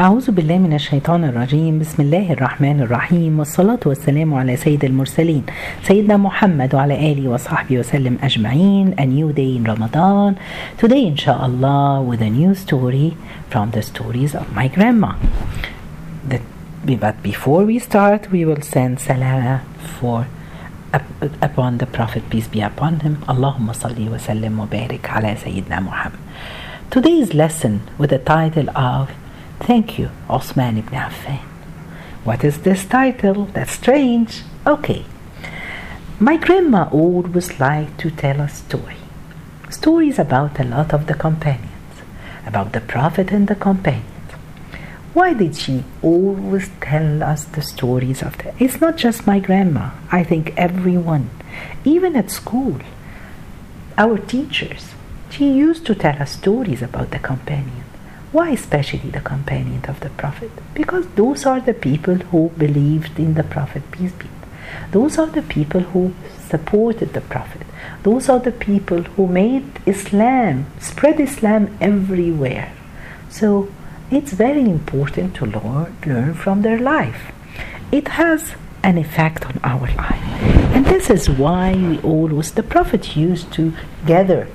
أعوذ بالله من الشيطان الرجيم بسم الله الرحمن الرحيم والصلاة والسلام على سيد المرسلين سيدنا محمد وعلى آله وصحبه وسلم أجمعين A new day in Ramadan Today inshallah with a new story from the stories of my grandma the, But before we start we will send salam for upon the Prophet peace be upon him Allahumma salli wa sallim wa barik ala Sayyidina Muhammad Today's lesson with the title of Thank you, Osman ibn Affan. What is this title? That's strange. Okay. My grandma always liked to tell a story. Stories about a lot of the companions, about the Prophet and the companions. Why did she always tell us the stories of the It's not just my grandma. I think everyone, even at school, our teachers, she used to tell us stories about the companions. Why especially the companion of the Prophet? Because those are the people who believed in the Prophet, peace be. Those are the people who supported the Prophet. Those are the people who made Islam, spread Islam everywhere. So it's very important to learn, from their life. It has an effect on our life. And this is why we always, the Prophet used to gather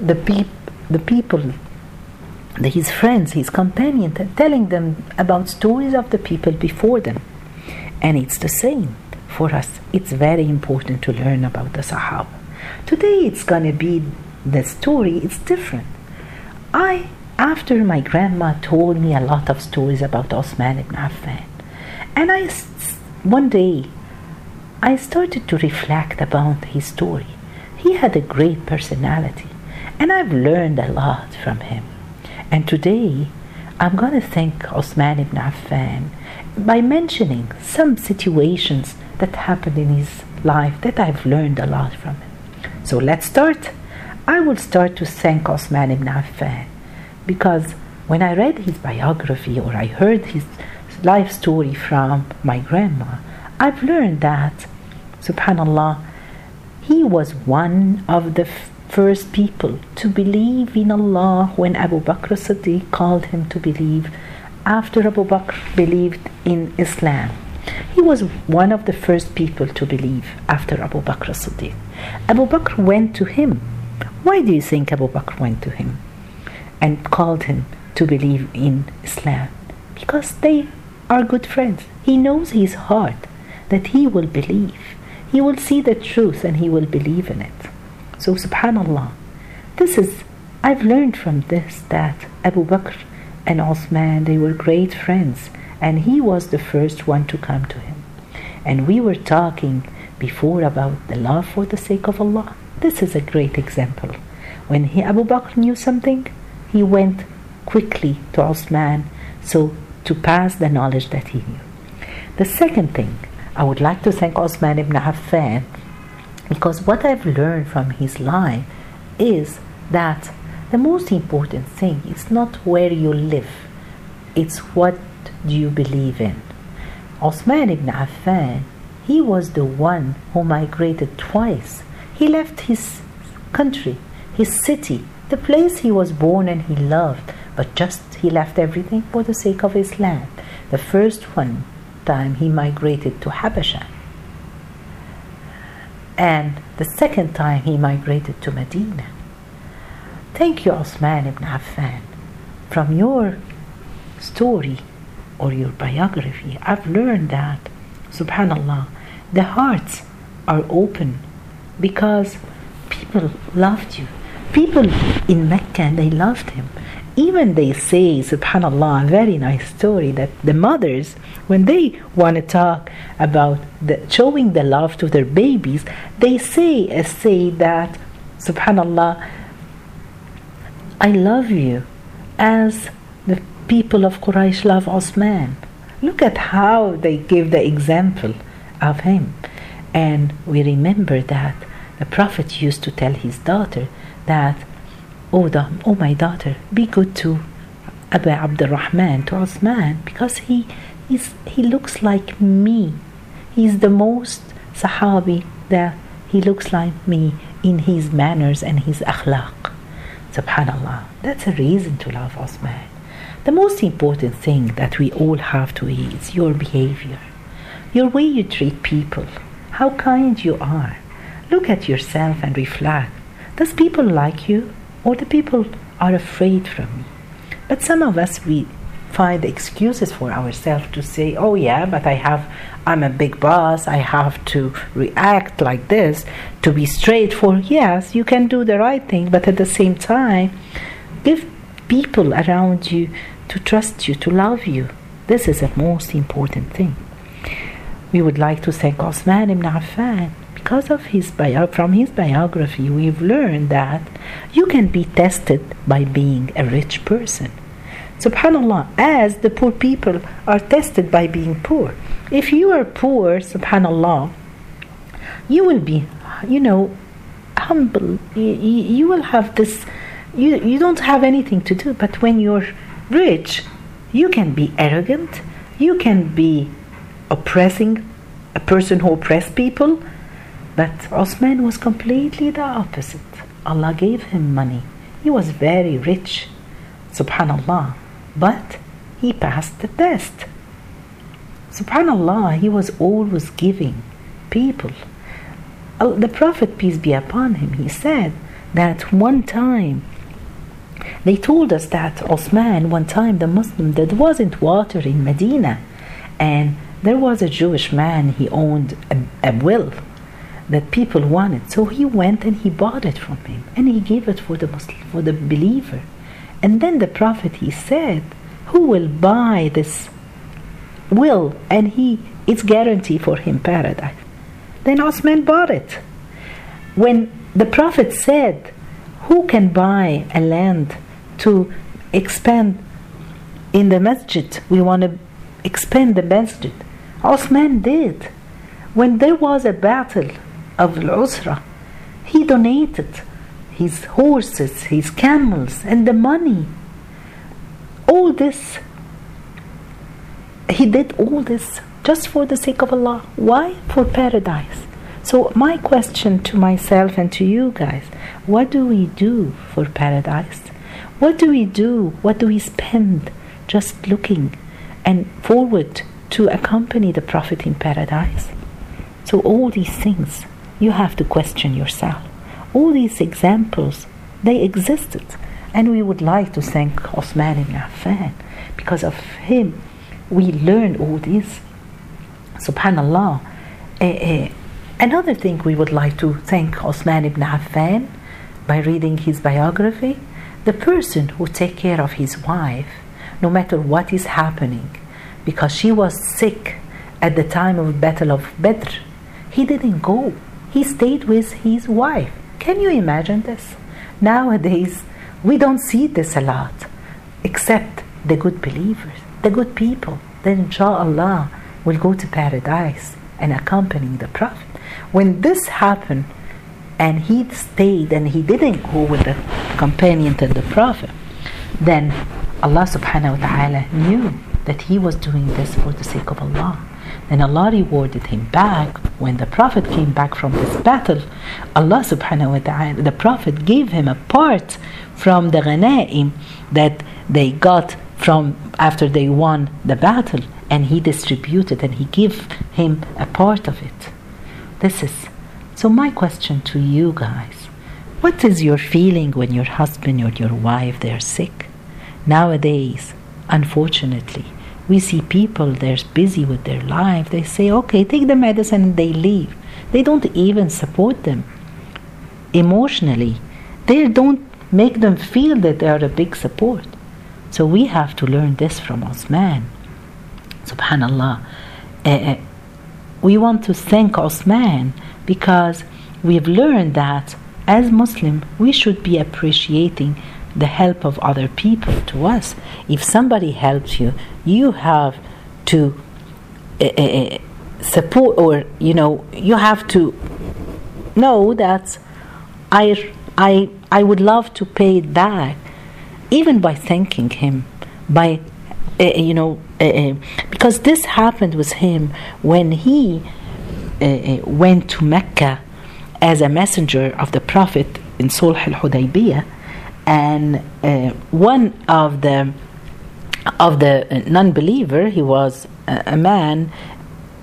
the, peop, the people his friends, his companions, telling them about stories of the people before them. And it's the same for us. It's very important to learn about the Sahaba. Today it's going to be the story, it's different. I, after my grandma told me a lot of stories about Osman ibn Affan, and I, one day, I started to reflect about his story. He had a great personality, and I've learned a lot from him. And today, I'm going to thank Osman ibn Affan by mentioning some situations that happened in his life that I've learned a lot from him. So let's start. I will start to thank Osman ibn Affan because when I read his biography or I heard his life story from my grandma, I've learned that, subhanallah, he was one of the first people to believe in Allah when Abu Bakr Siddiq called him to believe after Abu Bakr believed in Islam. He was one of the first people to believe after Abu Bakr Siddiq. Abu Bakr went to him. Why do you think Abu Bakr went to him and called him to believe in Islam? Because they are good friends. He knows his heart that he will believe. He will see the truth and he will believe in it. So, subhanAllah, this is, I've learned from this that Abu Bakr and Osman, they were great friends, and he was the first one to come to him. And we were talking before about the love for the sake of Allah. This is a great example. When he, Abu Bakr knew something, he went quickly to Osman so to pass the knowledge that he knew. The second thing, I would like to thank Osman ibn Affan because what I've learned from his life is that the most important thing is not where you live, it's what do you believe in. Osman ibn Affan, he was the one who migrated twice. He left his country, his city, the place he was born and he loved, but just he left everything for the sake of Islam. The first one time he migrated to Habasha and the second time he migrated to Medina. Thank you, Osman ibn Affan. From your story or your biography, I've learned that, subhanAllah, the hearts are open because people loved you. People in Mecca, they loved him even they say, subhanAllah, a very nice story that the mothers, when they want to talk about the, showing the love to their babies, they say, uh, say that, subhanAllah, I love you as the people of Quraysh love Osman. Look at how they give the example of him. And we remember that the Prophet used to tell his daughter that oh, the, oh my daughter, be good to Abu Abdurrahman, to Osman, because he, is, he looks like me. He's the most Sahabi that he looks like me in his manners and his akhlaq. Subhanallah. That's a reason to love Osman. the most important thing that we all have to eat is your behavior, your way you treat people, how kind you are. Look at yourself and reflect. Does people like you or the people are afraid from me. But some of us we find excuses for ourselves to say, "Oh yeah, but I have I'm a big boss. I have to react like this to be straightforward." Yes, you can do the right thing, but at the same time, give people around you to trust you, to love you. This is the most important thing. We would like to thank Osman ibn Affan because of his bio, from his biography. We've learned that you can be tested by being a rich person. Subhanallah, as the poor people are tested by being poor. If you are poor, Subhanallah, you will be, you know, humble. You, you will have this, you, you don't have anything to do. But when you're rich, you can be arrogant, you can be oppressing a person who oppress people. But Osman was completely the opposite. Allah gave him money. He was very rich. Subhanallah. But he passed the test. Subhanallah, he was always giving people. The Prophet, peace be upon him, he said that one time they told us that Osman, one time the Muslim, there wasn't water in Medina, and there was a Jewish man, he owned a, a well that people wanted. So he went and he bought it from him and he gave it for the Muslim, for the believer. And then the Prophet he said, Who will buy this will? And he it's guarantee for him paradise. Then Osman bought it. When the Prophet said, Who can buy a land to expand in the masjid? We want to expand the masjid. Osman did. When there was a battle of Al-Usra, he donated his horses, his camels, and the money. All this, he did all this just for the sake of Allah. Why? For paradise. So, my question to myself and to you guys what do we do for paradise? What do we do? What do we spend just looking and forward to accompany the Prophet in paradise? So, all these things you have to question yourself. All these examples, they existed. And we would like to thank Osman ibn Affan. Because of him, we learned all this. Subhanallah. Uh, uh, another thing we would like to thank Osman ibn Affan by reading his biography. The person who take care of his wife, no matter what is happening, because she was sick at the time of Battle of Badr, he didn't go he stayed with his wife. Can you imagine this? Nowadays, we don't see this a lot, except the good believers, the good people. Then, inshallah, will go to paradise and accompany the Prophet. When this happened, and he stayed and he didn't go with the companion to the Prophet, then Allah subhanahu wa ta'ala knew that he was doing this for the sake of Allah. Then Allah rewarded him back when the Prophet came back from this battle. Allah subhanahu wa ta'ala, the Prophet gave him a part from the ghanaim that they got from after they won the battle and he distributed and he gave him a part of it. This is so my question to you guys. What is your feeling when your husband or your wife they're sick? Nowadays, unfortunately, we see people they're busy with their life they say okay take the medicine and they leave. They don't even support them emotionally. They don't make them feel that they are a big support. So we have to learn this from Osman. Subhanallah. Uh, we want to thank Osman because we've learned that as Muslim we should be appreciating the help of other people to us. If somebody helps you, you have to uh, uh, support, or you know, you have to know that I, I, I would love to pay it back, even by thanking him, by uh, you know, because this happened with him when he went to Mecca as a messenger of the Prophet in Sulh al Hudaybiyah and uh, one of the of the non-believer. He was a, man,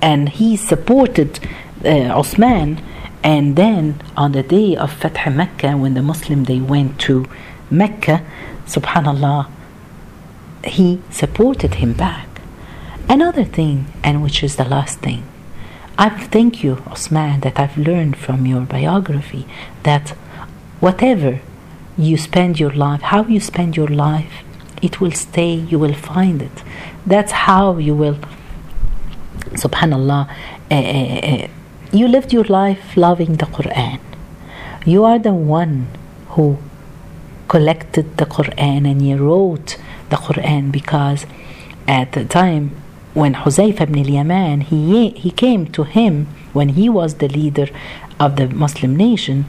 and he supported uh, Osman. And then on the day of Fath Mecca, when the Muslim they went to Mecca, Subhanallah, he supported him back. Another thing, and which is the last thing, I thank you, Osman, that I've learned from your biography that whatever you spend your life, how you spend your life, it will stay, you will find it. That's how you will, subhanallah, uh, you lived your life loving the Quran. You are the one who collected the Quran and you wrote the Quran because at the time when Huzaifa ibn al-Yaman he, he came to him when he was the leader of the Muslim nation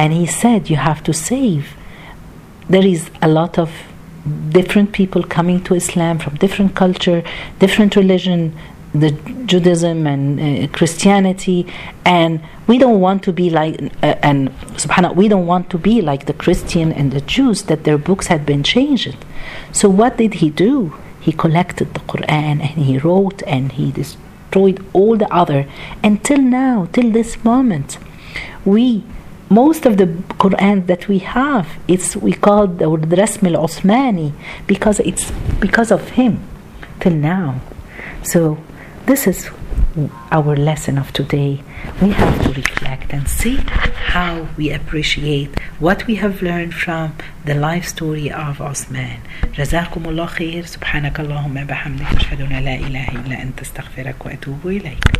and he said you have to save there is a lot of different people coming to Islam from different culture different religion the Judaism and uh, Christianity, and we don't want to be like uh, and subhanallah, we don't want to be like the Christian and the Jews that their books had been changed. So what did he do? He collected the Quran and he wrote and he destroyed all the other. Until now, till this moment, we most of the Quran that we have, it's we call the Rasm al Osmani because it's because of him till now. So this is our lesson of today. We have to reflect and see how we appreciate what we have learned from the life story of Osman. جزاكم الله خير سبحانك اللهم بحمدك أشهد أن لا إله إلا أنت استغفرك وأتوب إليك